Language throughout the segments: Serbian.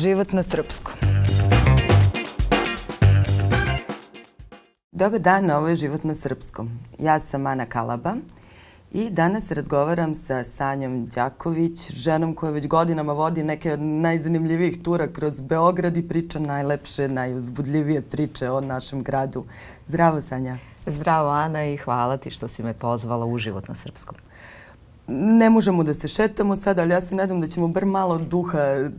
Život na srpskom. Dobar dan, ovo je Život na srpskom. Ja sam Ana Kalaba i danas razgovaram sa Sanjom Đaković, ženom koja već godinama vodi neke od najzanimljivijih tura kroz Beograd i priča najlepše, najuzbudljivije priče o našem gradu. Zdravo, Sanja. Zdravo, Ana, i hvala ti što si me pozvala u Život na srpskom ne možemo da se šetamo sad, ali ja se nadam da ćemo bar malo duha e,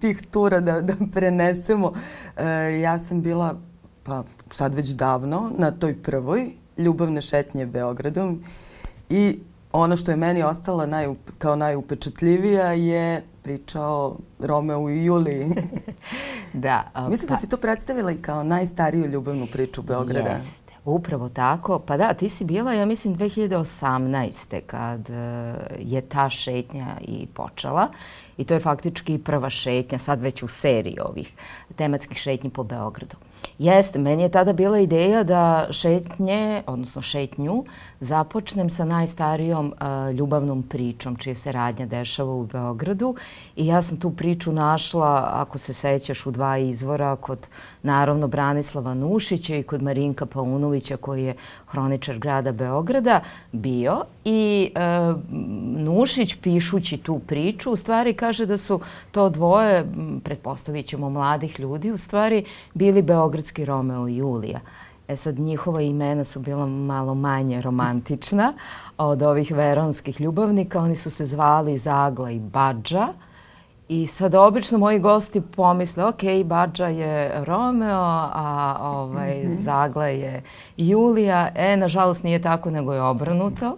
tih tura da, da prenesemo. E, ja sam bila, pa sad već davno, na toj prvoj ljubavne šetnje Beogradom i ono što je meni ostala naj, kao najupečatljivija je priča o Romeu i Juliji. da. Mislim da pa... da si to predstavila i kao najstariju ljubavnu priču Beograda. Jeste. Upravo tako. Pa da, ti si bila, ja mislim, 2018. kad e, je ta šetnja i počela. I to je faktički prva šetnja, sad već u seriji ovih tematskih šetnji po Beogradu. Jeste, meni je tada bila ideja da šetnje, odnosno šetnju, započnem sa najstarijom uh, ljubavnom pričom čije se radnja dešava u Beogradu i ja sam tu priču našla, ako se sećaš, u dva izvora kod naravno Branislava Nušića i kod Marinka Paunovića koji je hroničar grada Beograda bio i uh, Nušić pišući tu priču u stvari kaže da su to dvoje, pretpostavit ćemo mladih ljudi, u stvari bili beogradski Romeo i Julija. E sad, njihova imena su bila malo manje romantična od ovih veronskih ljubavnika. Oni su se zvali Zagla i Badža. I sad obično moji gosti pomisle, ok, Badža je Romeo, a ovaj, -hmm. Zagla je Julija. E, nažalost nije tako, nego je obrnuto.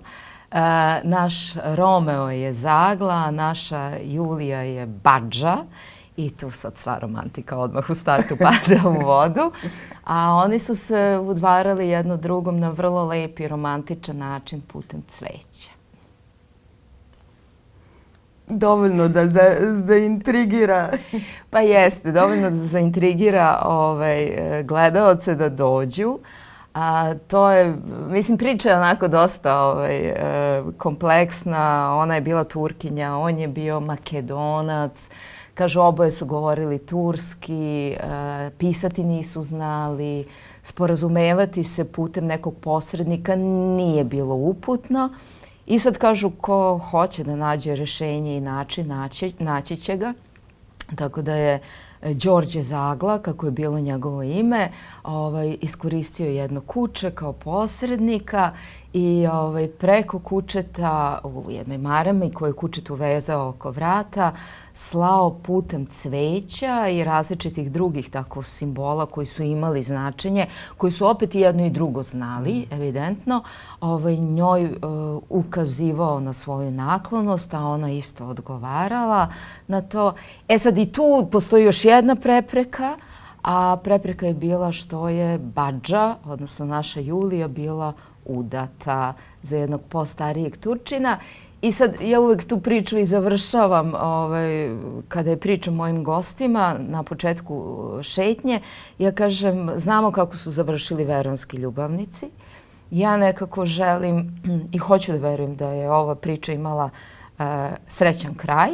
E, naš Romeo je Zagla, a naša Julija je Badža. I tu sad sva romantika odmah u startu pada u vodu. A oni su se udvarali jedno drugom na vrlo lep i romantičan način putem cveća. Dovoljno da za, zaintrigira. pa jeste, dovoljno da zaintrigira ovaj, gledaoce da dođu. A, to je, mislim, priča je onako dosta ovaj, e, kompleksna. Ona je bila Turkinja, on je bio Makedonac. Kažu, oboje su govorili turski, e, pisati nisu znali, sporazumevati se putem nekog posrednika nije bilo uputno. I sad kažu, ko hoće da nađe rešenje i način, naći, naći će ga. Tako da je Đorđe Zagla, kako je bilo njegovo ime, ovaj, iskoristio jedno kuće kao posrednika i ovaj, preko kučeta u jednoj marami koju je kučet uvezao oko vrata slao putem cveća i različitih drugih tako simbola koji su imali značenje, koji su opet i jedno i drugo znali, evidentno, ovaj, njoj uh, ukazivao na svoju naklonost, a ona isto odgovarala na to. E sad i tu postoji još jedna prepreka, a prepreka je bila što je Badža, odnosno naša Julija, bila udata za jednog postarijeg Turčina I sad ja uvek tu priču i završavam ovaj, kada je pričam mojim gostima na početku šetnje. Ja kažem, znamo kako su završili veronski ljubavnici. Ja nekako želim i hoću da verujem da je ova priča imala uh, srećan kraj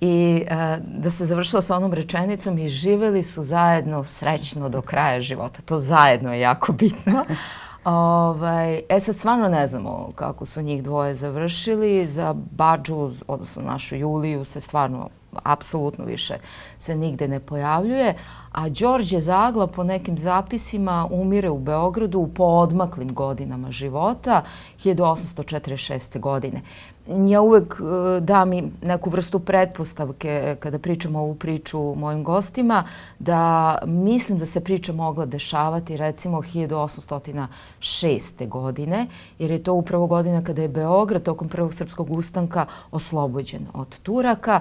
i uh, da se završila sa onom rečenicom i živeli su zajedno srećno do kraja života. To zajedno je jako bitno. Ovaj, e sad stvarno ne znamo kako su njih dvoje završili. Za Bađu, odnosno našu Juliju, se stvarno apsolutno više se nigde ne pojavljuje. A Đorđe Zagla po nekim zapisima umire u Beogradu u poodmaklim godinama života 1846. godine ja uvek e, dam i neku vrstu pretpostavke kada pričamo ovu priču mojim gostima, da mislim da se priča mogla dešavati recimo 1806. godine, jer je to upravo godina kada je Beograd tokom Prvog srpskog ustanka oslobođen od Turaka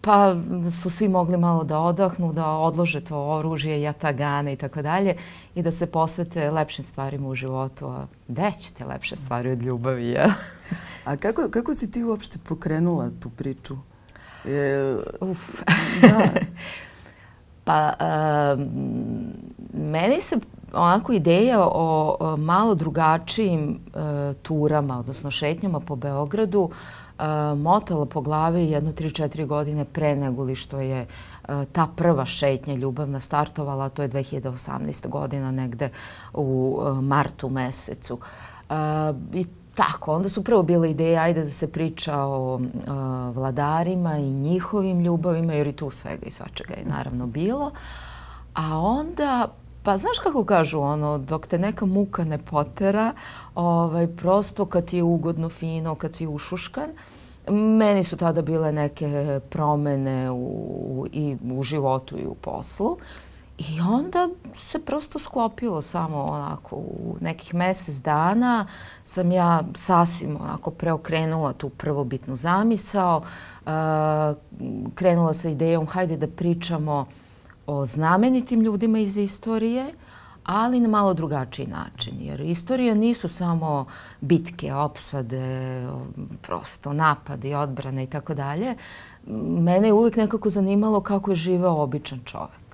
pa su svi mogli malo da odahnu, da odlože to oružje, jatagane i tako dalje i da se posvete lepšim stvarima u životu. A gde ćete lepše stvari od ljubavi, ja? A kako, kako si ti uopšte pokrenula tu priču? Je, Uf. Da. pa, um, meni se onako ideja o, o malo drugačijim uh, turama, odnosno šetnjama po Beogradu, motala po glavi jedno 3-4 godine pre nego li što je ta prva šetnja ljubavna startovala, to je 2018. godina negde u martu mesecu. I tako, onda su prvo bile ideje, ajde da se priča o vladarima i njihovim ljubavima, jer i tu svega i svačega je naravno bilo. A onda, pa znaš kako kažu, ono, dok te neka muka ne potera, ovaj, prosto kad ti je ugodno, fino, kad si ušuškan, meni su tada bile neke promene u, i u životu i u poslu. I onda se prosto sklopilo samo onako u nekih mesec dana sam ja sasvim onako preokrenula tu prvobitnu zamisao, uh, krenula sa idejom hajde da pričamo o znamenitim ljudima iz istorije, ali na malo drugačiji način. Jer istorija nisu samo bitke, opsade, prosto napade, odbrane i tako dalje. Mene je uvijek nekako zanimalo kako je živeo običan čovek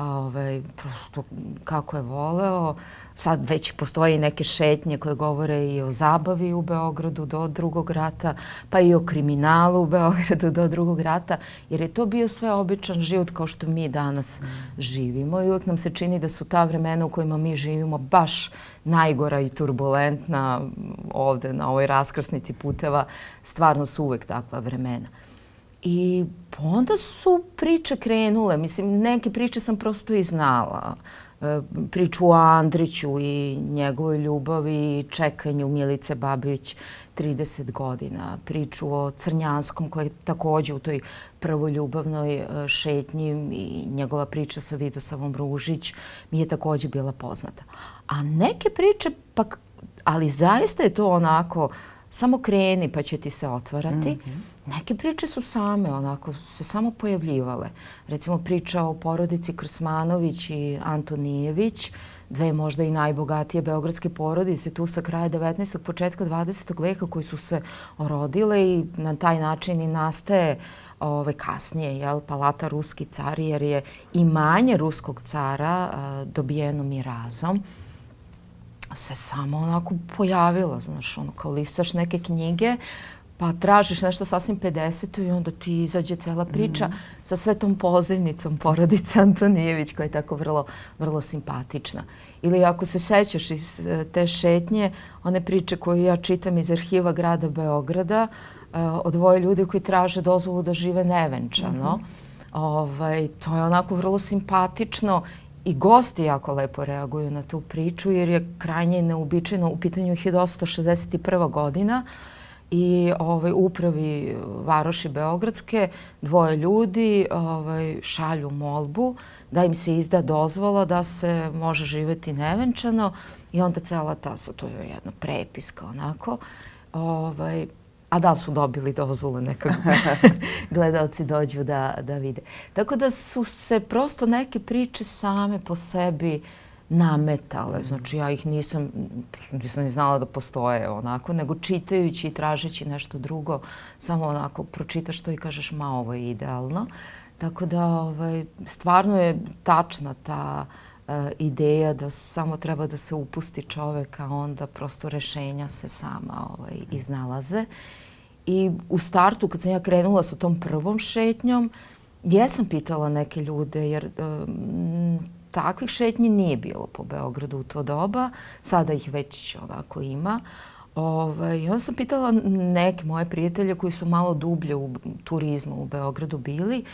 ovaj, prosto kako je voleo. Sad već postoje neke šetnje koje govore i o zabavi u Beogradu do drugog rata, pa i o kriminalu u Beogradu do drugog rata, jer je to bio sve običan život kao što mi danas živimo i uvek nam se čini da su ta vremena u kojima mi živimo baš najgora i turbulentna ovde na ovoj raskrsnici puteva, stvarno su uvek takva vremena. I onda su priče krenule. Mislim, neke priče sam prosto i znala. E, priču o Andriću i njegovoj ljubavi i čekanju Milice Babić 30 godina. Priču o Crnjanskom koji je takođe u toj prvoj ljubavnoj e, šetnji i njegova priča sa Vidosavom Ružić mi je takođe bila poznata. A neke priče, pak, ali zaista je to onako, samo kreni pa će ti se otvarati. Mm -hmm Neke priče su same, onako, se samo pojavljivale. Recimo priča o porodici Krsmanović i Antonijević, dve možda i najbogatije beogradske porodice tu sa kraja 19. početka 20. veka koji su se rodile i na taj način i nastaje ove, kasnije, jel, palata ruski car, jer je imanje ruskog cara a, dobijeno mirazom se samo onako pojavilo, znaš, ono, kao listaš neke knjige pa tražiš nešto sasvim 50. i onda ti izađe cela priča mm. sa sve tom pozivnicom porodice Antonijević koja je tako vrlo, vrlo simpatična. Ili ako se sećaš iz e, te šetnje, one priče koje ja čitam iz arhiva grada Beograda, uh, o dvoje ljudi koji traže dozvolu da žive nevenčano. Mm -hmm. ovaj, to je onako vrlo simpatično i gosti jako lepo reaguju na tu priču jer je krajnje neobičajno u pitanju 1861. godina i ovaj, upravi Varoši Beogradske dvoje ljudi ovaj, šalju molbu da im se izda dozvola da se može živeti nevenčano i onda cela ta, to je jedna prepiska onako, ovaj, a da li su dobili dozvolu nekako gledalci dođu da, da vide. Tako da su se prosto neke priče same po sebi uh, nametale. Znači ja ih nisam, nisam ni znala da postoje onako, nego čitajući i tražeći nešto drugo, samo onako pročitaš to i kažeš ma ovo je idealno. Tako da ovaj, stvarno je tačna ta uh, ideja da samo treba da se upusti čovek, a onda prosto rešenja se sama ovaj, iznalaze. I u startu kad sam ja krenula sa tom prvom šetnjom, jesam pitala neke ljude jer um, takvih šetnji nije bilo po Beogradu u to doba. Sada ih već onako ima. Ovaj, onda sam pitala neke moje prijatelje koji su malo dublje u turizmu u Beogradu bili,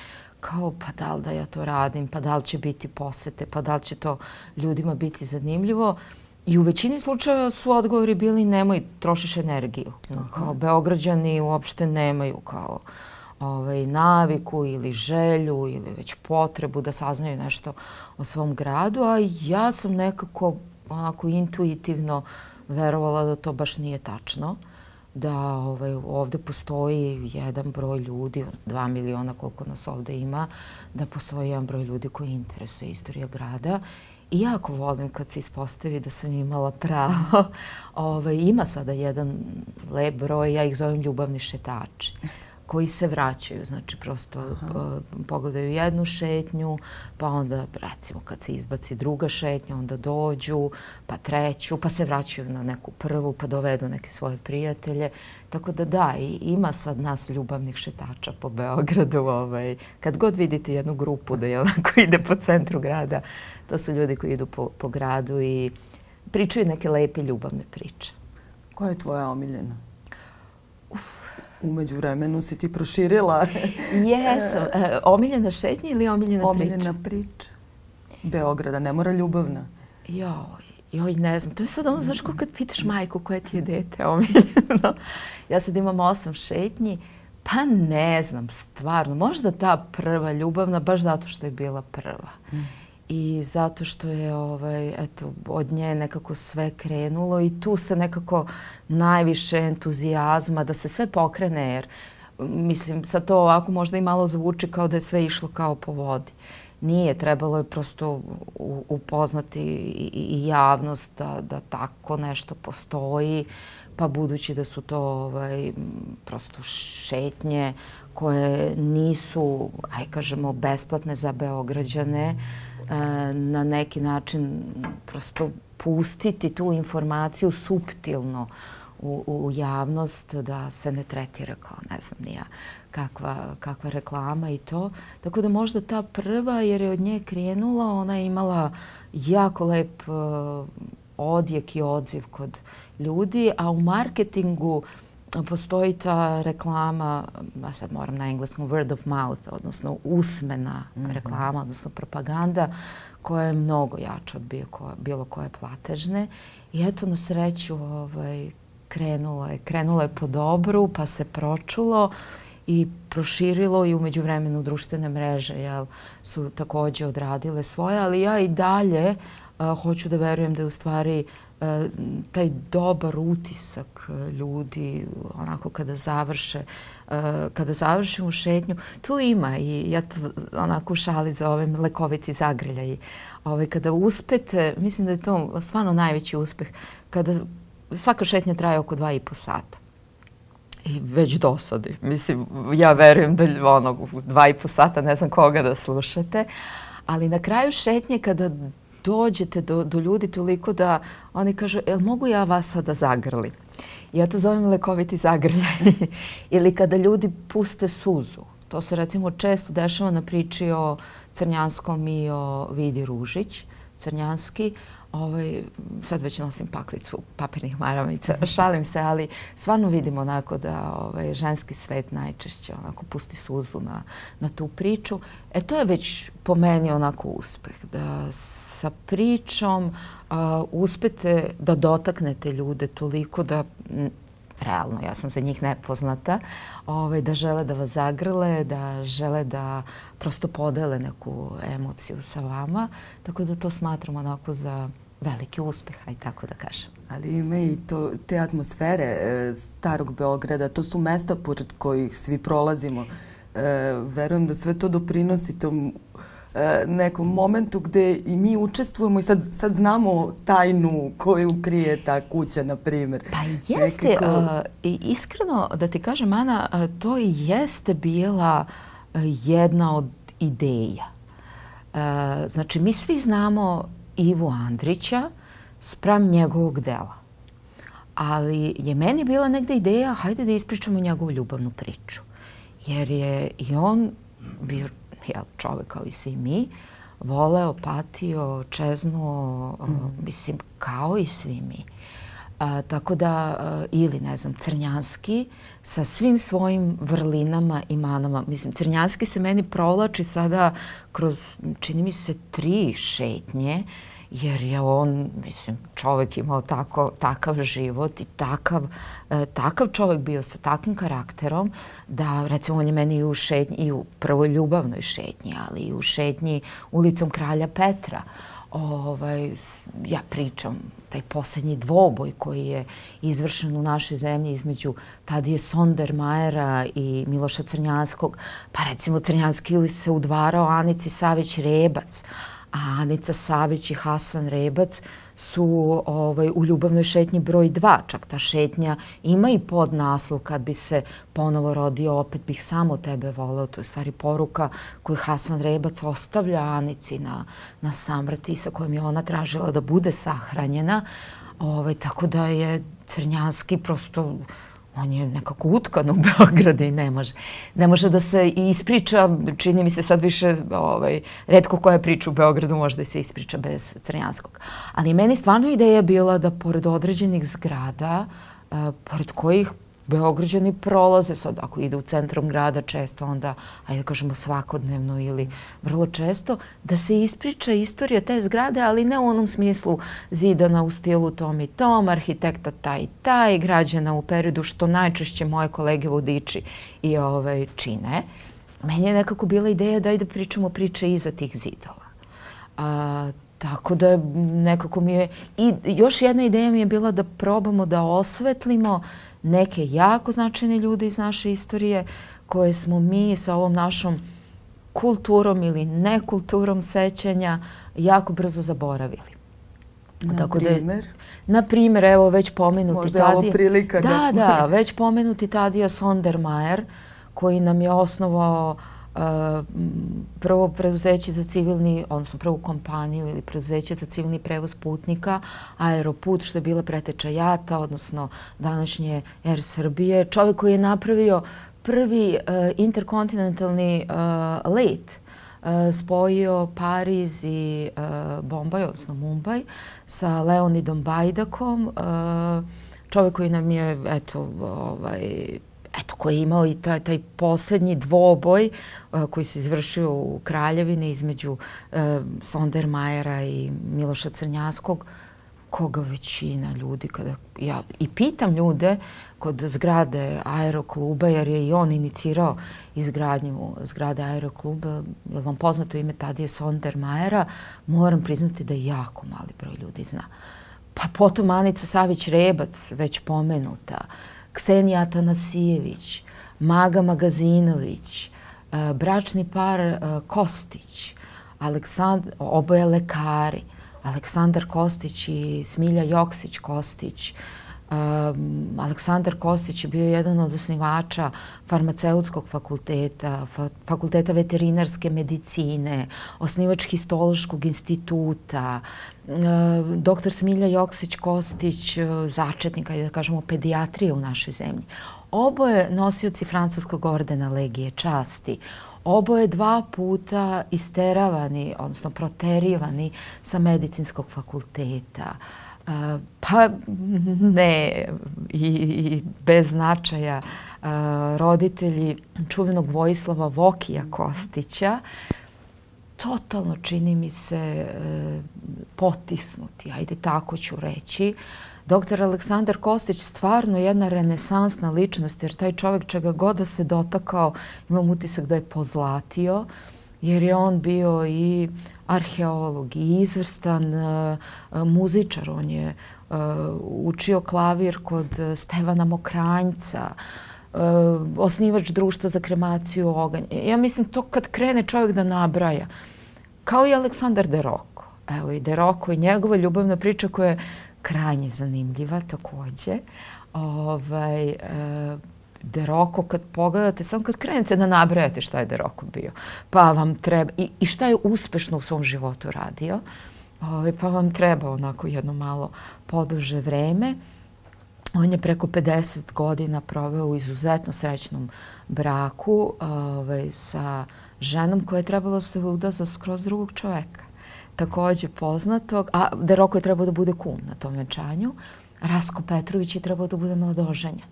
kao pa da li da ja to radim, pa da li će biti posete, pa da li će to ljudima biti zanimljivo. I u većini slučajeva su odgovori bili nemoj, trošiš energiju. Aha. Kao Beograđani uopšte nemaju kao ovaj, naviku ili želju ili već potrebu da saznaju nešto o svom gradu, a ja sam nekako onako intuitivno verovala da to baš nije tačno da ovaj, ovde postoji jedan broj ljudi, dva miliona koliko nas ovde ima, da postoji jedan broj ljudi koji interesuje istorija grada I jako volim kad se ispostavi da sam imala pravo. Ove, ovaj, ima sada jedan lep broj, ja ih zovem ljubavni šetači koji se vraćaju. Znači, prosto Aha. pogledaju jednu šetnju, pa onda, recimo, kad se izbaci druga šetnja, onda dođu, pa treću, pa se vraćaju na neku prvu, pa dovedu neke svoje prijatelje. Tako da da, i ima sad nas ljubavnih šetača po Beogradu. Ovaj, kad god vidite jednu grupu da je onako ide po centru grada, to su ljudi koji idu po, po gradu i pričaju neke lepe ljubavne priče. Koja je tvoja omiljena? Umeđu vremenu si ti proširila. Jesam. E, omiljena šetnja ili omiljena, omiljena priča? Omiljena priča. Beograda, ne mora ljubavna. Joj, joj, ne znam. To je sad ono, znaš ko kad pitaš majku koje ti je dete omiljeno. ja sad imam osam šetnji. Pa ne znam, stvarno. Možda ta prva ljubavna, baš zato što je bila prva. Mm i zato što je ovaj, eto, od nje nekako sve krenulo i tu se nekako najviše entuzijazma da se sve pokrene jer mislim sad to ovako možda i malo zvuči kao da je sve išlo kao po vodi. Nije, trebalo je prosto upoznati i javnost da, da tako nešto postoji, pa budući da su to ovaj, prosto šetnje koje nisu, aj kažemo, besplatne za Beograđane, E, na neki način prosto pustiti tu informaciju suptilno u, u javnost da se ne tretira kao ne znam nija kakva, kakva reklama i to. Tako da možda ta prva jer je od nje krenula, ona je imala jako lep uh, odjek i odziv kod ljudi, a u marketingu uh, postoji ta reklama, a sad moram na engleskom, word of mouth, odnosno usmena mm -hmm. reklama, odnosno propaganda, koja je mnogo jača od bilo koje, bilo koje platežne. I eto, na sreću, ovaj, krenulo je, krenulo je po dobru, pa se pročulo i proširilo i umeđu vremenu društvene mreže jel, su takođe odradile svoje, ali ja i dalje uh, hoću da verujem da je u stvari taj dobar utisak e, ljudi onako kada završe e, kada završimo šetnju tu ima i ja to onako u šali zovem lekoviti zagrljaj ovaj, kada uspete mislim da je to stvarno najveći uspeh kada svaka šetnja traje oko dva i po sata i već dosadi. Mislim, ja verujem da ono, dva i po sata ne znam koga da slušate, ali na kraju šetnje kada dođete do, do ljudi toliko da oni kažu, jel mogu ja vas sada zagrli? Ja to zovem lekoviti zagrljaj. Ili kada ljudi puste suzu. To se recimo često dešava na priči o Crnjanskom i o Vidi Ružić. Crnjanski, ovaj, sad već nosim paklicu papirnih maramica, šalim se, ali stvarno vidimo onako da ovaj, ženski svet najčešće onako pusti suzu na, na tu priču. E to je već po meni onako uspeh, da sa pričom uh, uspete da dotaknete ljude toliko da realno, ja sam za njih nepoznata, ovaj, da žele da vas zagrle, da žele da prosto podele neku emociju sa vama. Tako da to smatram onako za veliki uspeh, aj tako da kažem. Ali ima i to, te atmosfere e, starog Beograda, to su mesta pored kojih svi prolazimo. E, verujem da sve to doprinosi tom e, nekom momentu gde i mi učestvujemo i sad, sad znamo tajnu koju krije ta kuća, na primjer. Pa jeste, Nekako... uh, iskreno da ti kažem, Ana, uh, to i jeste bila uh, jedna od ideja. Znači, mi svi znamo Ivu Andrića spram njegovog dela. Ali je meni bila negde ideja, hajde da ispričamo njegovu ljubavnu priču. Jer je i on bio jel, čovek kao i svi mi, voleo, patio, čeznuo, mm. mislim, kao i svi mi. A, tako da, ili ne znam, Crnjanski sa svim svojim vrlinama i manama. Mislim, Crnjanski se meni provlači sada kroz, čini mi se, tri šetnje, jer je on, mislim, čovek imao tako, takav život i takav, e, takav čovek bio sa takvim karakterom da, recimo, on je meni i u šetnji, i u prvoj ljubavnoj šetnji, ali i u šetnji ulicom Kralja Petra, ovaj, ja pričam taj poslednji dvoboj koji je izvršen u našoj zemlji između Tadije Sondermajera i Miloša Crnjanskog, pa recimo Crnjanski se udvarao Anici Savić Rebac, a Anica Savić i Hasan Rebac su ovaj, u ljubavnoj šetnji broj 2. Čak ta šetnja ima i podnaslov kad bi se ponovo rodio, opet bih samo tebe voleo. To je stvari poruka koju Hasan Rebac ostavlja Anici na, na samrti sa kojom je ona tražila da bude sahranjena. Ovaj, tako da je Crnjanski prosto on je nekako utkan u Beogradu i ne može. Ne može da se ispriča, čini mi se sad više, ovaj, redko koja priča u Beogradu može da se ispriča bez Crnjanskog. Ali meni stvarno ideja bila da pored određenih zgrada, uh, pored kojih Beograđani prolaze sad, ako ide u centrom grada često, onda, ajde da kažemo svakodnevno ili vrlo često, da se ispriča istorija te zgrade, ali ne u onom smislu zidana u stilu tom i tom, arhitekta taj i taj, građana u periodu što najčešće moje kolege vodiči i ovaj, čine. Meni je nekako bila ideja da ajde pričamo priče iza tih zidova. A, Tako da nekako mi je... I još jedna ideja mi je bila da probamo da osvetlimo neke jako značajne ljude iz naše istorije koje smo mi sa ovom našom kulturom ili nekulturom sećanja jako brzo zaboravili. Na Tako primer? Da, na primer, evo već pomenuti Možda Tadija. Možda je ovo prilika da... Da, da, već pomenuti Tadija Sondermajer koji nam je osnovao uh, prvo preduzeće za civilni, odnosno prvu kompaniju ili preduzeće za civilni prevoz putnika, Aeroput, što je bila preteča JATA, odnosno današnje Air Srbije. Čovek koji je napravio prvi uh, interkontinentalni uh, let uh, spojio Pariz i uh, Bombaj, odnosno Mumbai, sa Leonidom Bajdakom, uh, čovek koji nam je, eto, ovaj, eto, koji je imao i taj, taj poslednji dvoboj uh, koji se izvršio u Kraljevini između uh, Sondermajera i Miloša Crnjaskog, koga većina ljudi, kada ja i pitam ljude kod zgrade aerokluba, jer je i on inicirao izgradnju zgrade aerokluba, je vam poznato ime Tadije Sondermajera, moram priznati da jako mali broj ljudi zna. Pa potom Anica Savić-Rebac, već pomenuta, uh, Ksenija Atanasijević, Maga Magazinović, e, bračni par e, Kostić, Aleksandar, oboje lekari, Aleksandar Kostić i Smilja Joksić Kostić, Aleksandar Kostić je bio jedan od osnivača farmaceutskog fakulteta, fa fakulteta veterinarske medicine, osnivač histološkog instituta, doktor Smilja Joksić Kostić, uh, začetnika, da kažemo, pedijatrije u našoj zemlji. Oboje nosioci francuskog ordena Legije časti, oboje dva puta isteravani, odnosno proterivani sa medicinskog fakulteta. Uh, pa ne i, i bez značaja roditelji čuvenog Vojislava Vokija Kostića totalno čini mi se e, potisnuti, ajde tako ću reći. Doktor Aleksandar Kostić stvarno jedna renesansna ličnost, jer taj čovjek čega god da se dotakao, imam utisak da je pozlatio, jer je on bio i arheolog i izvrstan uh, muzičar. On je uh, učio klavir kod Stevana Mokranjca, uh, osnivač društva za kremaciju oganj. Ja mislim to kad krene čovjek da nabraja, kao i Aleksandar Deroko. Evo i Deroko i njegova ljubavna priča koja je krajnje zanimljiva takođe. Ovaj, uh, Deroko kad pogledate, samo kad krenete da nabrajate šta je Deroko bio, pa vam treba, i, i šta je uspešno u svom životu radio, ovaj, pa vam treba onako jedno malo poduže vreme. On je preko 50 godina proveo u izuzetno srećnom braku ovaj, sa ženom koja je trebala da se uda za skroz drugog čoveka. Takođe poznatog, a Deroko je trebao da bude kum na tom venčanju, Rasko Petrović je trebao da bude mladoženja.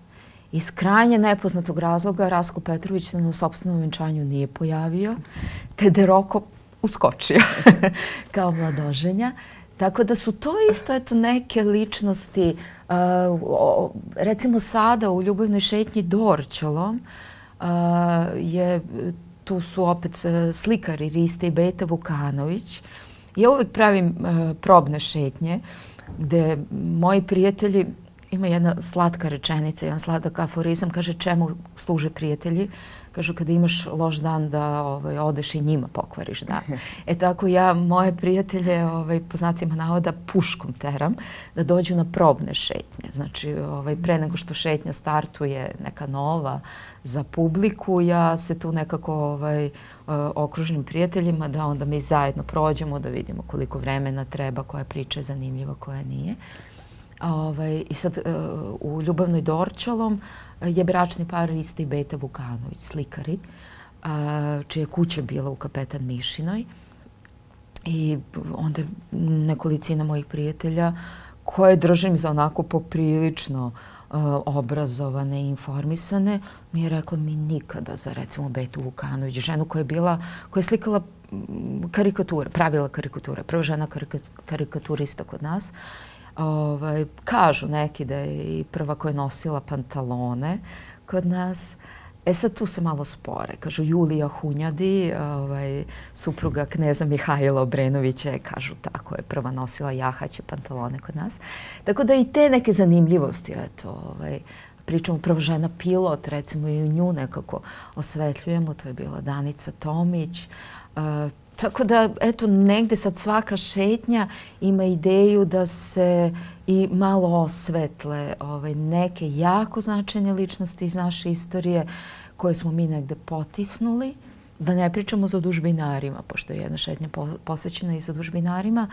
Iz krajnje nepoznatog razloga Rasko Petrović na sobstvenom venčanju nije pojavio, te Deroko uskočio kao mladoženja. Tako da su to isto eto, neke ličnosti, uh, o, recimo sada u Ljubavnoj šetnji Dorčolom uh, je, tu su opet uh, slikari Riste i Beta Vukanović. Ja uvek pravim uh, probne šetnje gde moji prijatelji ima jedna slatka rečenica, jedan sladak aforizam, kaže čemu služe prijatelji kažu kada imaš loš dan da ovaj, odeš i njima pokvariš dan. E tako ja moje prijatelje ovaj, po znacima navoda puškom teram da dođu na probne šetnje. Znači ovaj, pre nego što šetnja startuje neka nova za publiku, ja se tu nekako ovaj, okružnim prijateljima da onda mi zajedno prođemo da vidimo koliko vremena treba, koja priča je zanimljiva, koja nije. Ovaj, I sad u Ljubavnoj Dorčalom je bračni par Rista i Beta Vukanović, slikari, čija je kuća bila u Kapetan Mišinoj. I onda nekolicina mojih prijatelja koje držim za onako poprilično obrazovane i informisane, mi je rekla mi nikada za recimo Betu Vukanović, ženu koja je bila, koja je slikala karikature, pravila karikature, prva žena karikaturista kod nas Ovaj, kažu neki da je i prva koja je nosila pantalone kod nas. E sad tu se malo spore. Kažu Julija Hunjadi, ovaj, supruga kneza Mihajla Obrenovića kažu tako, je prva nosila jahaće pantalone kod nas. Tako da i te neke zanimljivosti, eto, ovaj, pričamo prvo žena pilot, recimo i nju nekako osvetljujemo, to je bila Danica Tomić, uh, Tako da, eto, negde sad svaka šetnja ima ideju da se i malo osvetle ovaj, neke jako značajne ličnosti iz naše istorije koje smo mi negde potisnuli. Da ne pričamo za dužbinarima, pošto je jedna šetnja posvećena i za dužbinarima.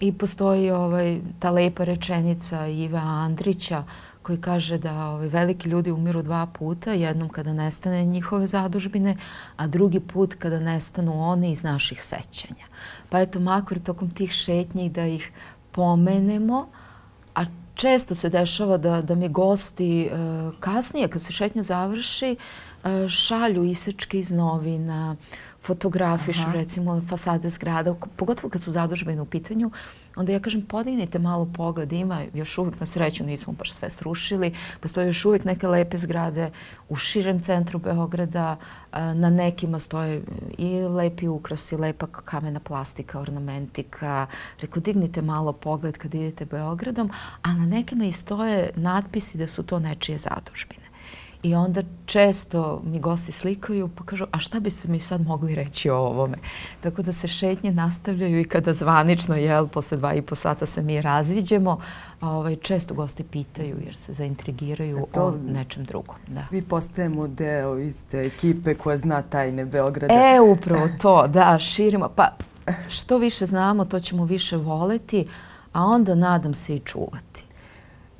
I postoji ovaj, ta lepa rečenica Ive Andrića koji kaže da ovi veliki ljudi umiru dva puta, jednom kada nestane njihove zadužbine, a drugi put kada nestanu one iz naših sećanja. Pa eto, makar tokom tih šetnji da ih pomenemo, a često se dešava da, da mi gosti e, kasnije, kad se šetnja završi, e, šalju isečke iz novina, fotografišu Aha. recimo fasade zgrada, pogotovo kad su zadužbene u pitanju, onda ja kažem podignite malo pogled, ima još uvijek na sreću nismo baš sve srušili, postoje još uvijek neke lepe zgrade u širem centru Beograda, na nekima stoje i lepi ukrasi, lepa kamena plastika, ornamentika. Rekao, dignite malo pogled kad idete Beogradom, a na nekima i stoje natpisi da su to nečije zadužbine. I onda često mi gosti slikaju pa kažu, a šta biste mi sad mogli reći o ovome? Tako da se šetnje nastavljaju i kada zvanično, jel, posle dva i po sata se mi razviđemo, ovaj, često gosti pitaju jer se zaintrigiraju e to, o nečem drugom. Da. Svi postajemo deo iste ekipe koja zna tajne Beograda. E, upravo to, da, širimo. Pa što više znamo, to ćemo više voleti, a onda nadam se i čuvati.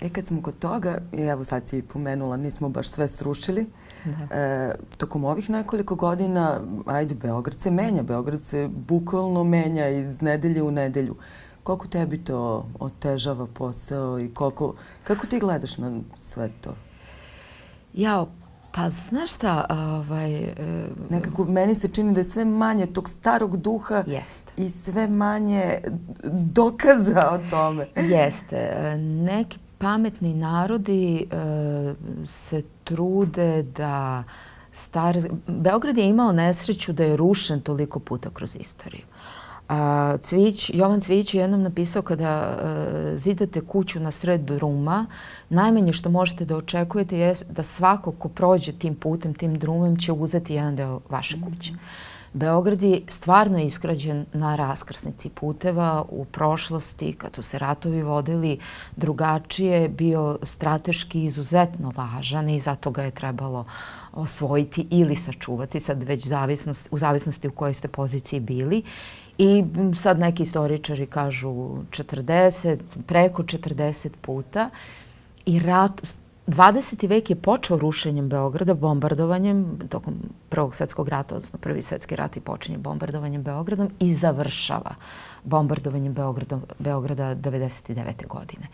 E kad smo kod toga, evo sad si pomenula, nismo baš sve srušili, da. e, tokom ovih nekoliko godina, ajde, Beograd se menja, Beograd se bukvalno menja iz nedelje u nedelju. Koliko tebi to otežava posao i koliko, kako ti gledaš na sve to? Ja, pa znaš šta, ovaj... E, Nekako meni se čini da je sve manje tog starog duha Jeste. i sve manje dokaza o tome. Jeste. E, neki pametni narodi e, se trude da stare... Beograd je imao nesreću da je rušen toliko puta kroz istoriju. A, Cvić, Jovan Cvić je jednom napisao kada e, zidate kuću na sred druma, najmanje što možete da očekujete je da svako ko prođe tim putem, tim drumom će uzeti jedan deo vaše kuće. Mm -hmm. Beograd je stvarno iskrađen na raskrsnici puteva. U prošlosti, kad su se ratovi vodili drugačije, bio strateški izuzetno važan i zato ga je trebalo osvojiti ili sačuvati, sad već zavisnost, u zavisnosti u kojoj ste poziciji bili. I sad neki istoričari kažu 40, preko 40 puta. I rat, 20. vek je počeo rušenjem Beograda, bombardovanjem tokom Prvog svetskog rata, odnosno Prvi svetski rat i počinje bombardovanjem Beogradom i završava bombardovanjem Beograda, Beograda 99. godine.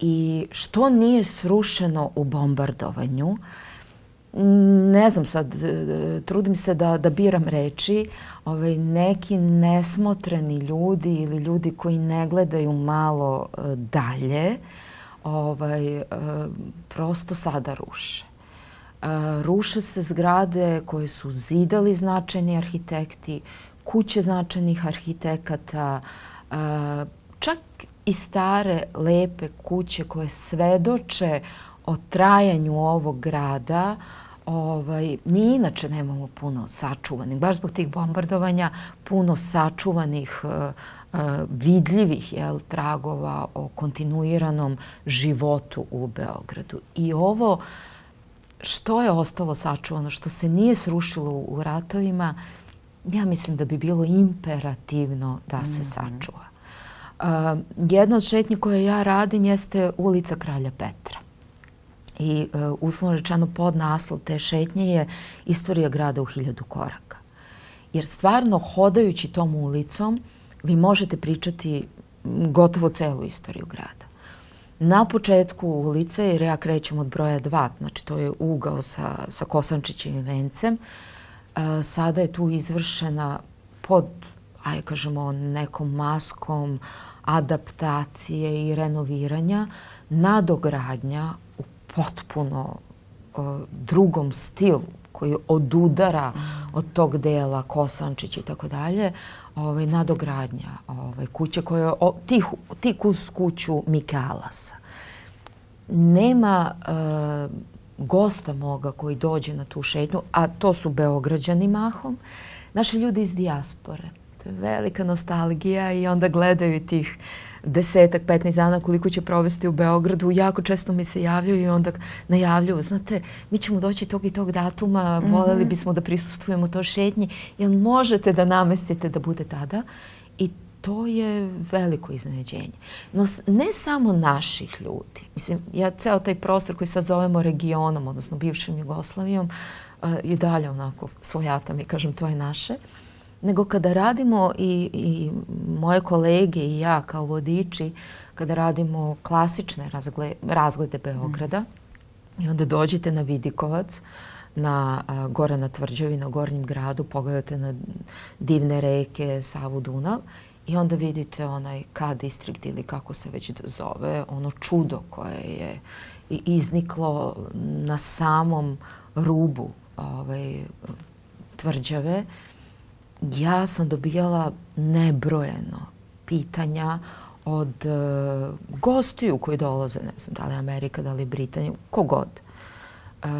I što nije srušeno u bombardovanju, ne znam sad, trudim se da, da biram reči, ovaj, neki nesmotreni ljudi ili ljudi koji ne gledaju malo eh, dalje, uh, ovaj, e, prosto sada ruše. E, ruše se zgrade koje su zidali značajni arhitekti, kuće značajnih arhitekata, e, čak i stare, lepe kuće koje svedoče o trajanju ovog grada, Ovaj, mi inače nemamo puno sačuvanih, baš zbog tih bombardovanja, puno sačuvanih, uh, vidljivih jel, tragova o kontinuiranom životu u Beogradu. I ovo što je ostalo sačuvano, što se nije srušilo u ratovima, ja mislim da bi bilo imperativno da se mm -hmm. sačuva. Uh, jedna od šetnji koje ja radim jeste ulica Kralja Petra. I uh, uslovno rečeno pod naslov te šetnje je istorija grada u hiljadu koraka. Jer stvarno hodajući tom ulicom vi možete pričati gotovo celu istoriju grada. Na početku ulice, jer ja krećem od broja 2, znači to je ugao sa, sa Kosančićevim vencem, uh, sada je tu izvršena pod, aj kažemo, nekom maskom adaptacije i renoviranja, nadogradnja potpuno uh, drugom stilu koji odudara od tog dela Kosančić i tako dalje, ovaj, nadogradnja ovaj, kuće koja tih, tik uz kuću Mikalasa. Nema uh, gosta moga koji dođe na tu šetnju, a to su Beograđani mahom, naši ljudi iz dijaspore. To je velika nostalgija i onda gledaju tih desetak, 15 dana koliko će provesti u Beogradu. Jako često mi se javljaju i onda najavljuju, znate, mi ćemo doći tog i tog datuma, mm -hmm. voljeli bismo da prisustujemo to šetnji. Jel možete da namestite da bude tada? I to je veliko iznenađenje. No ne samo naših ljudi. Mislim, ja ceo taj prostor koji sad zovemo regionom, odnosno bivšim Jugoslavijom, uh, i dalje onako svojata mi, kažem, to je naše. Uh, nego kada radimo i, i moje kolege i ja kao vodiči, kada radimo klasične razglede, razglede Beograda mm. i onda dođete na Vidikovac, na a, gore na Tvrđavi, na Gornjem gradu, pogledate na divne reke, Savu, Dunav i onda vidite onaj K distrikt ili kako se već zove, ono čudo koje je izniklo na samom rubu ovaj, tvrđave ja sam dobijala nebrojeno pitanja od uh, gostiju koji dolaze, ne znam, da li Amerika, da li Britanija, kogod. Uh,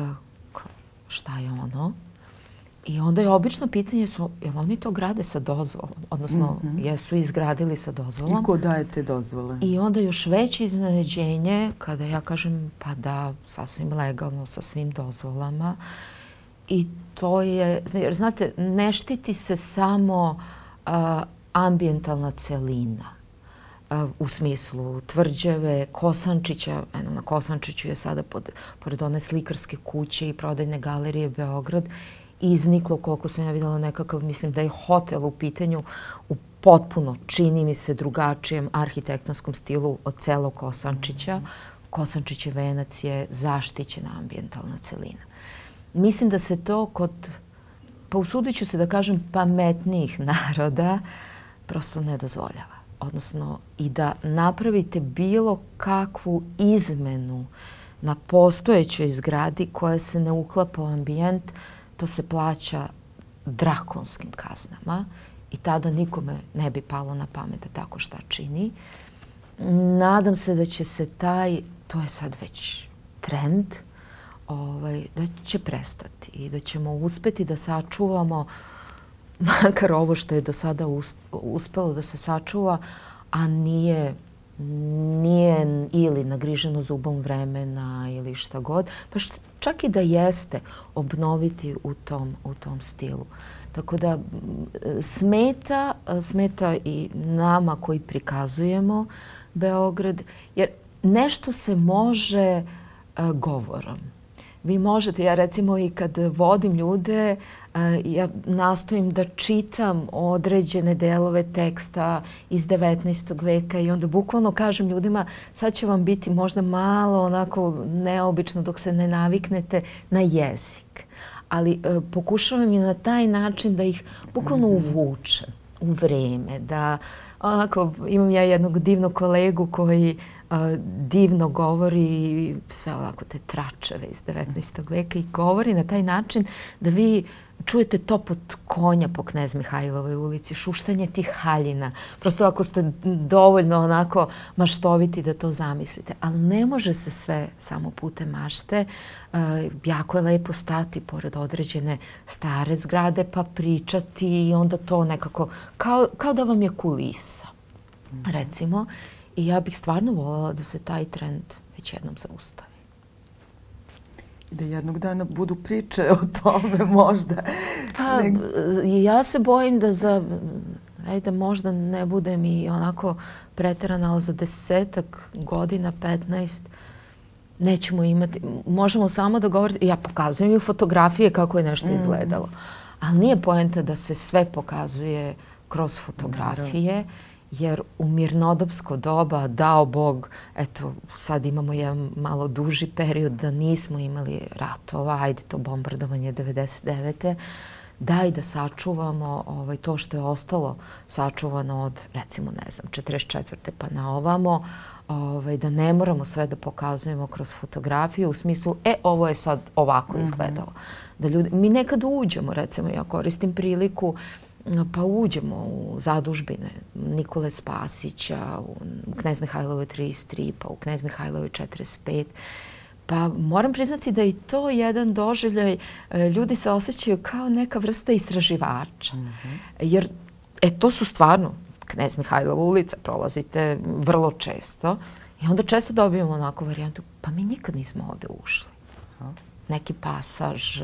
šta je ono? I onda je obično pitanje su, jel oni to grade sa dozvolom? Odnosno, mm -hmm. jesu izgradili sa dozvolom? I ko daje te dozvole? I onda još veće iznenađenje kada ja kažem, pa da, sasvim legalno, sa svim dozvolama. I to je, jer znate, ne štiti se samo uh, ambijentalna celina uh, u smislu tvrđave, Kosančića, eno na Kosančiću je sada pod, pored one slikarske kuće i prodajne galerije Beograd, izniklo, koliko sam ja videla nekakav, mislim da je hotel u pitanju u potpuno, čini mi se, drugačijem arhitektonskom stilu od celog Kosančića. Kosančićev venac je zaštićena ambijentalna celina. Mislim da se to kod, pa usudit ću se da kažem, pametnijih naroda prosto ne dozvoljava. Odnosno i da napravite bilo kakvu izmenu na postojećoj zgradi koja se ne uklapa u ambijent, to se plaća drakonskim kaznama i tada nikome ne bi palo na pamet da tako šta čini. Nadam se da će se taj, to je sad već trend, ovaj, da će prestati i da ćemo uspeti da sačuvamo makar ovo što je do sada uspelo da se sačuva, a nije nije ili nagriženo zubom vremena ili šta god, pa šta, čak i da jeste obnoviti u tom, u tom stilu. Tako da smeta, smeta i nama koji prikazujemo Beograd, jer nešto se može uh, govorom vi možete, ja recimo i kad vodim ljude, ja nastojim da čitam određene delove teksta iz 19. veka i onda bukvalno kažem ljudima sad će vam biti možda malo onako neobično dok se ne naviknete na jezik. Ali e, pokušavam i na taj način da ih bukvalno uvučem u vreme, da onako imam ja jednog divnog kolegu koji divno govori sve ovako te tračeve iz 19. veka i govori na taj način da vi čujete topot konja po Knez Mihajlovoj ulici, šuštanje tih haljina. Prosto ako ste dovoljno onako maštoviti da to zamislite. Ali ne može se sve samo putem mašte. Uh, jako je lepo stati pored određene stare zgrade pa pričati i onda to nekako, kao, kao da vam je kulisa, recimo. I ja bih stvarno voljela da se taj trend već jednom zaustavi i da jednog dana budu priče o tome možda. Pa, ja se bojim da za, ajde, možda ne budem i onako preterana, ali za desetak godina, 15, nećemo imati, možemo samo da govorimo, ja pokazujem i fotografije kako je nešto mm. izgledalo, ali nije poenta da se sve pokazuje kroz fotografije. Naravno jer u mirnodopsko doba, dao Bog, eto, sad imamo jedan malo duži period da nismo imali ratova, ajde to bombardovanje 99. Daj da sačuvamo ovaj, to što je ostalo sačuvano od, recimo, ne znam, 44. pa na ovamo, ovaj, da ne moramo sve da pokazujemo kroz fotografiju u smislu, e, ovo je sad ovako mhm. izgledalo. Mm -hmm. Da ljudi, mi nekad uđemo, recimo, ja koristim priliku, uh, pa uđemo u zadužbine Nikole Spasića, u Knez Mihajlove 33, pa u Knez Mihajlove 45. Pa moram priznati da i to jedan doživljaj, e, ljudi se osjećaju kao neka vrsta istraživača. Mm -hmm. Jer, e, to su stvarno Knez Mihajlova ulica, prolazite vrlo često. I onda često dobijemo onako varijantu, pa mi nikad nismo ovde ušli neki pasaž,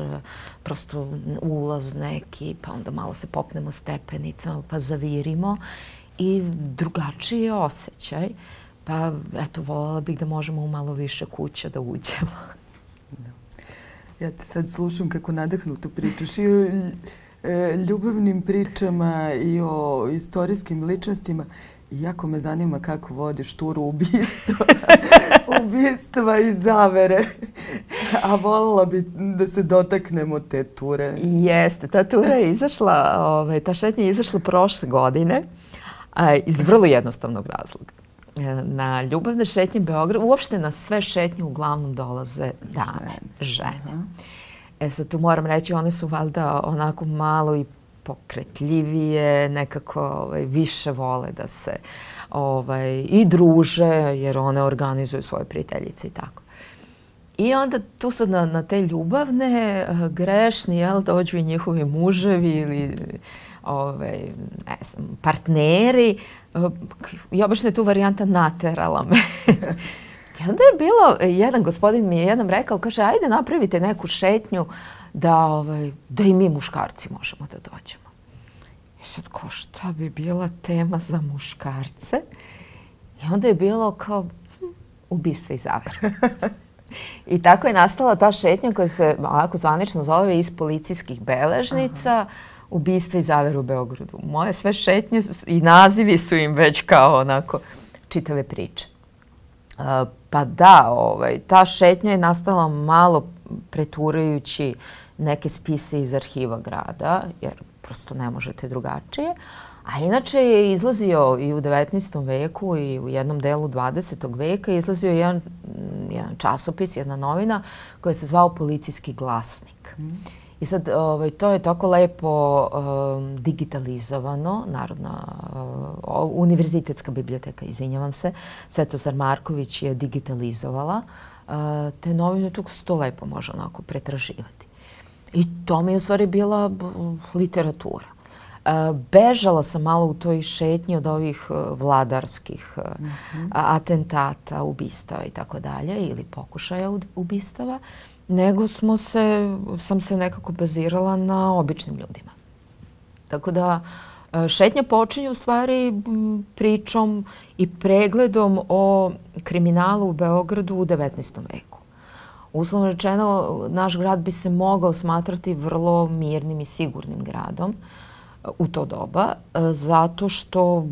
prosto ulaz neki, pa onda malo se popnemo stepenicama, pa zavirimo i drugačiji je osjećaj. Pa, eto, voljela bih da možemo u malo više kuća da uđemo. Da. Ja te sad slušam kako nadahnuto pričaš i o e, ljubavnim pričama i o istorijskim ličnostima. Jako me zanima kako vodiš turu ubistva, ubistva i zavere. A volila bi da se dotaknemo te ture. Jeste, ta tura je izašla, ovaj, ta šetnja je izašla prošle godine a, iz vrlo jednostavnog razloga. E, na ljubavne šetnje Beograd, uopšte na sve šetnje uglavnom dolaze dame, žene. žene. E sad tu moram reći, one su valjda onako malo i pokretljivije, nekako ovaj, više vole da se ovaj, i druže, jer one organizuju svoje prijateljice i tako. I onda tu sad na, na te ljubavne, eh, grešni, jel, dođu i njihovi muževi ili ovaj, ne znam, partneri. I obično je tu varijanta naterala me. I onda je bilo, jedan gospodin mi je jednom rekao, kaže, ajde napravite neku šetnju da, ovaj, da i mi muškarci možemo da dođemo. I sad, ko šta bi bila tema za muškarce? I onda je bilo kao hm, ubistva i zavere. I tako je nastala ta šetnja koja se ovako zvanično zove iz policijskih beležnica Aha. ubistva i zaver u Beogradu. Moje sve šetnje i nazivi su im već kao onako čitave priče. Uh, pa da, ovaj, ta šetnja je nastala malo preturajući neke spise iz arhiva grada, jer prosto ne možete drugačije. A inače je izlazio i u 19. veku i u jednom delu 20. veka izlazio jedan jedan časopis, jedna novina koja se zvao Policijski glasnik. I sad, ovaj, to je tako lepo um, digitalizovano, Narodna uh, univerzitetska biblioteka, izvinjavam se, Svetozar Marković je digitalizovala uh, te novine, tu se to lepo može onako pretraživati. I to mi je u stvari bila literatura. Bežala sam malo u toj šetnji od ovih e, vladarskih mm -hmm. atentata, ubistava i tako dalje ili pokušaja ubistava, nego smo se, sam se nekako bazirala na običnim ljudima. Tako da e, šetnja počinje u stvari pričom i pregledom o kriminalu u Beogradu u 19. veku. Uslovno rečeno, naš grad bi se mogao smatrati vrlo mirnim i sigurnim gradom. Uh, u to doba, e, zato što,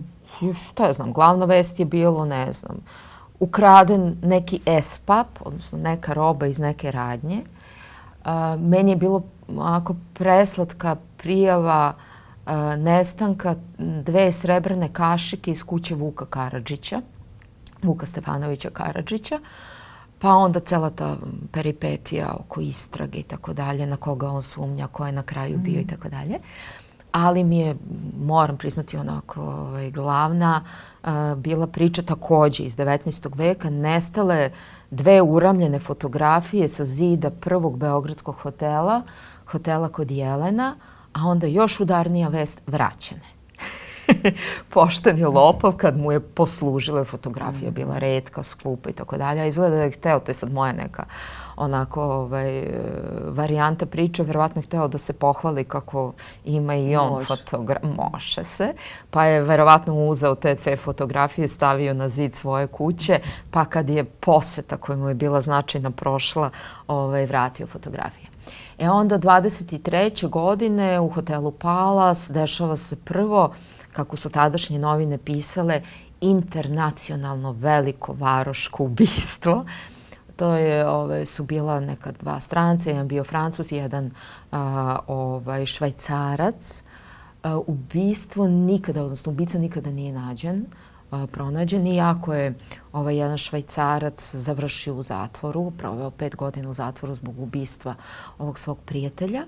šta ja znam, glavna vest je bilo, ne znam, ukraden neki espap, odnosno neka roba iz neke radnje. E, meni je bilo onako preslatka prijava e, nestanka dve srebrne kašike iz kuće Vuka Karadžića Vuka Stefanovića Karadžića. Pa onda cela ta peripetija oko istrage i tako dalje, na koga on sumnja, ko je na kraju bio i tako dalje. Ali mi je, moram priznati onako, ovaj, glavna uh, bila priča takođe iz 19. veka, nestale dve uramljene fotografije sa zida prvog beogradskog hotela, hotela kod Jelena, a onda još udarnija vest, vraćene. pošteni lopov kad mu je poslužila fotografija bila redka, skupa i tako dalje. Izgleda da je hteo, to je sad moja neka onako ovaj, varijanta priče, verovatno je hteo da se pohvali kako ima i on Može. fotografije. Može se. Pa je verovatno uzeo te dve fotografije, stavio na zid svoje kuće, pa kad je poseta koja mu je bila značajna prošla, ovaj, vratio fotografije. E onda 23. godine u hotelu Palas dešava se prvo kako su tadašnje novine pisale, internacionalno veliko varoško ubistvo. To je, ove, su bila neka dva stranca, jedan bio francus, jedan a, ovaj, švajcarac. A, ubistvo nikada, odnosno ubica nikada nije nađen, a, pronađen, iako je ovaj jedan švajcarac završio u zatvoru, proveo pet godina u zatvoru zbog ubistva ovog svog prijatelja.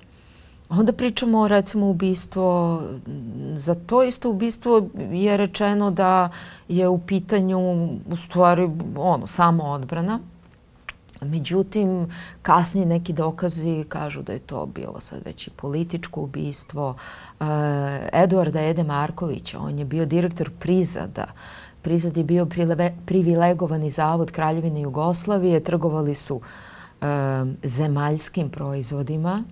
Onda pričamo recimo ubistvo, za to isto ubistvo je rečeno da je u pitanju u stvari ono, samo odbrana. Međutim, kasnije neki dokazi kažu da je to bilo sad već i političko ubistvo. E, Eduarda Ede Markovića, on je bio direktor Prizada. Prizad je bio privilegovani zavod Kraljevine Jugoslavije, trgovali su e, zemaljskim proizvodima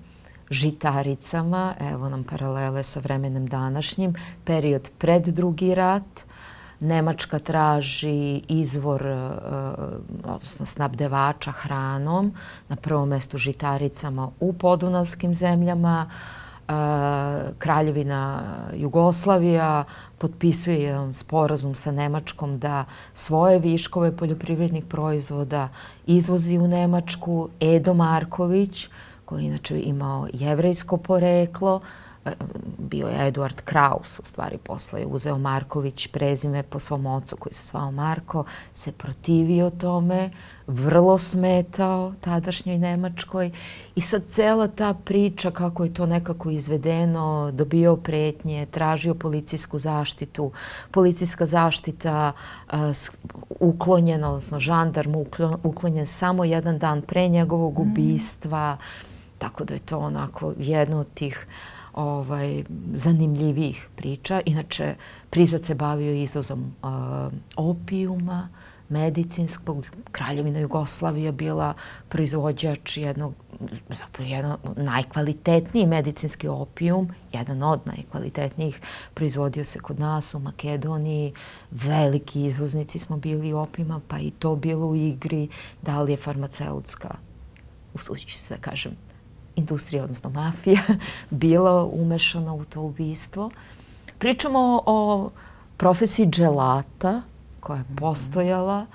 žitaricama, evo nam paralele sa vremenem današnjim, period pred drugi rat, Nemačka traži izvor, e, odnosno snabdevača hranom, na prvom mestu žitaricama u podunavskim zemljama, e, Kraljevina Jugoslavija potpisuje jedan sporazum sa Nemačkom da svoje viškove poljoprivrednih proizvoda izvozi u Nemačku. Edo Marković, koji inače imao jevrejsko poreklo, e, bio je Eduard Kraus, u stvari posle je uzeo Marković prezime po svom ocu koji se zvao Marko, se protivio tome, vrlo smetao tadašnjoj Nemačkoj i sad cela ta priča kako je to nekako izvedeno, dobio pretnje, tražio policijsku zaštitu, policijska zaštita uh, uklonjena, odnosno žandarm uklonjen samo jedan dan pre njegovog ubistva. Mm Tako da je to onako jedno od tih ovaj, zanimljivih priča. Inače, Prizat se bavio izvozom uh, opijuma, medicinskog. Kraljevina Jugoslavija bila proizvođač jednog, zapravo jedan najkvalitetniji medicinski opijum, jedan od najkvalitetnijih, proizvodio se kod nas u Makedoniji. Veliki izvoznici smo bili opima, pa i to bilo u igri. Da li je farmaceutska, usuđući se da kažem, industrija, odnosno mafija, bila umešana u to ubistvo. Pričamo o profesiji dželata koja je postojala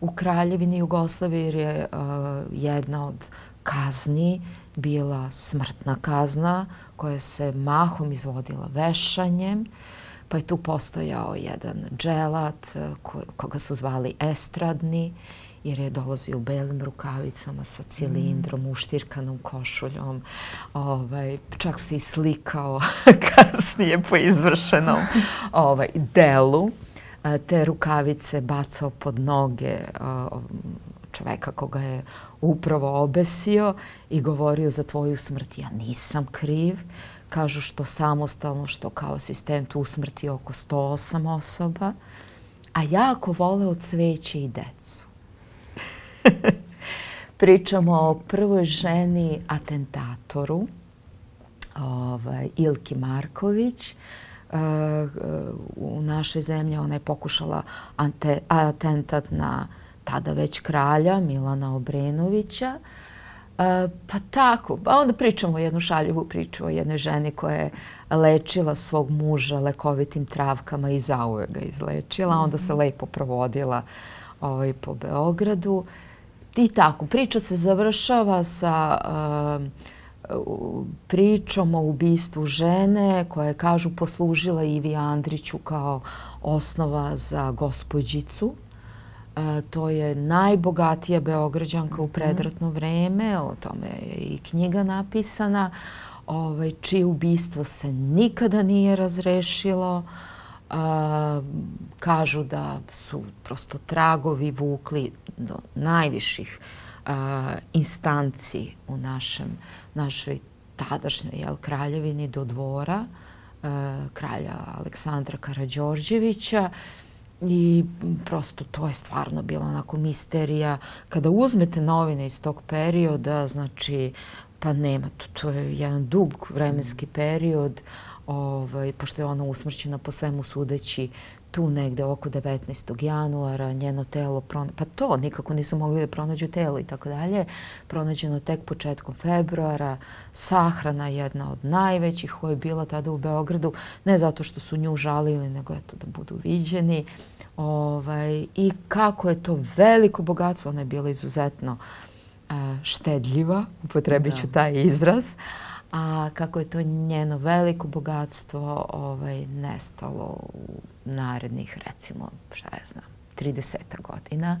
u Kraljevini Jugoslavije jer je uh, jedna od kazni bila smrtna kazna koja se mahom izvodila vešanjem, pa je tu postojao jedan dželat ko, koga su zvali estradni jer je dolazio u belim rukavicama sa cilindrom, mm. uštirkanom košuljom. Ovaj, čak se i slikao kasnije po izvršenom ovaj, delu. Te rukavice bacao pod noge čoveka koga je upravo obesio i govorio za tvoju smrt. Ja nisam kriv. Kažu što samostalno, što kao asistent usmrti oko 108 osoba. A jako voleo cveće i decu. Pričamo o prvoj ženi atentatoru, ovaj, Ilki Marković. Uh, u našoj zemlji ona je pokušala ante, atentat na tada već kralja Milana Obrenovića. Uh, pa tako, pa onda pričamo jednu šaljivu priču o jednoj ženi koja je lečila svog muža lekovitim travkama i zauvek ga izlečila. Onda se lepo provodila ovaj, po Beogradu. I tako, priča se završava sa uh, pričom o ubistvu žene koja je, kažu, poslužila Ivi Andriću kao osnova za gospođicu. E, to je najbogatija Beograđanka u predratno vreme, o tome je i knjiga napisana, ovaj, čije ubistvo se nikada nije razrešilo. A, kažu da su prosto tragovi vukli do najviših a, instanci u našem, našoj tadašnjoj jel, kraljevini do dvora a, kralja Aleksandra Karađorđevića i prosto to je stvarno bila onako misterija. Kada uzmete novine iz tog perioda, znači pa nema, to, to je jedan dug vremenski period, ovaj, pošto je ona usmrćena po svemu sudeći tu negde oko 19. januara, njeno telo, pa to, nikako nisu mogli da pronađu telo i tako dalje, pronađeno tek početkom februara, sahrana jedna od najvećih koja je bila tada u Beogradu, ne zato što su nju žalili, nego eto da budu viđeni. Ovaj, I kako je to veliko bogatstvo, ona je bila izuzetno a, štedljiva, upotrebit ću da. taj izraz, a kako je to njeno veliko bogatstvo ovaj, nestalo u narednih, recimo, šta ja znam, 30 godina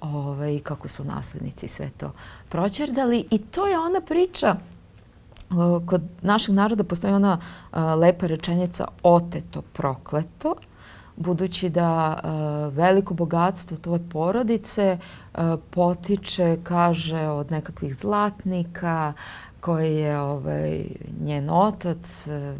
ovaj, kako su naslednici sve to proćerdali. I to je ona priča kod našeg naroda postoji ona lepa rečenica oteto prokleto budući da veliko bogatstvo tvoje porodice potiče, kaže, od nekakvih zlatnika, koji je ovaj, njen otac e,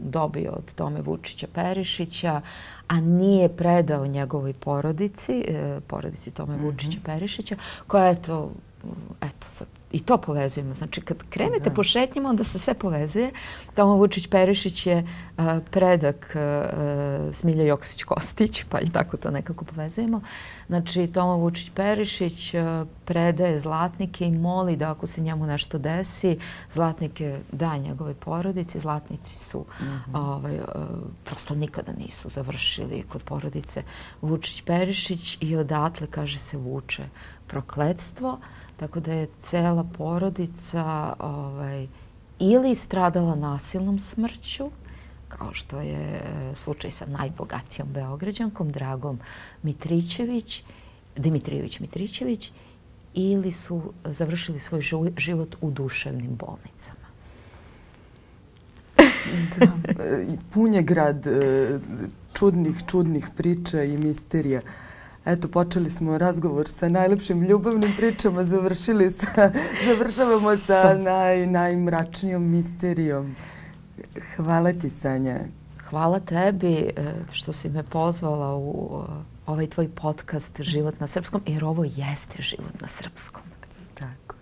dobio od Tome Vučića Perišića, a nije predao njegovoj porodici, porodici Tome mhm. Vučića Perišića, koja je to, eto sad, I to povezujemo. Znači, kad krenete da. po šetnjima, onda se sve povezuje. Tomo Vučić Perišić je uh, predak uh, Smilja Joksić-Kostić, pa i tako to nekako povezujemo. Znači, Tomo Vučić Perišić uh, predaje zlatnike i moli da ako se njemu nešto desi, zlatnike da njegove porodici. Zlatnici su, mm -hmm. ovaj, uh, prosto nikada nisu završili kod porodice Vučić Perišić i odatle, kaže se, vuče prokledstvo. Tako da je cela porodica ovaj, ili stradala nasilnom smrću, kao što je e, slučaj sa najbogatijom Beograđankom, Dragom Mitričević, Dimitrijević Mitričević, ili su završili svoj život u duševnim bolnicama. Da, i pun je grad e, čudnih, čudnih priča i misterija. Eto, počeli smo razgovor sa najlepšim ljubavnim pričama, završili sa, završavamo sa naj, najmračnijom misterijom. Hvala ti, Sanja. Hvala tebi e, što si me pozvala u e, ovaj tvoj podcast Život na srpskom, jer ovo jeste život na srpskom. Tako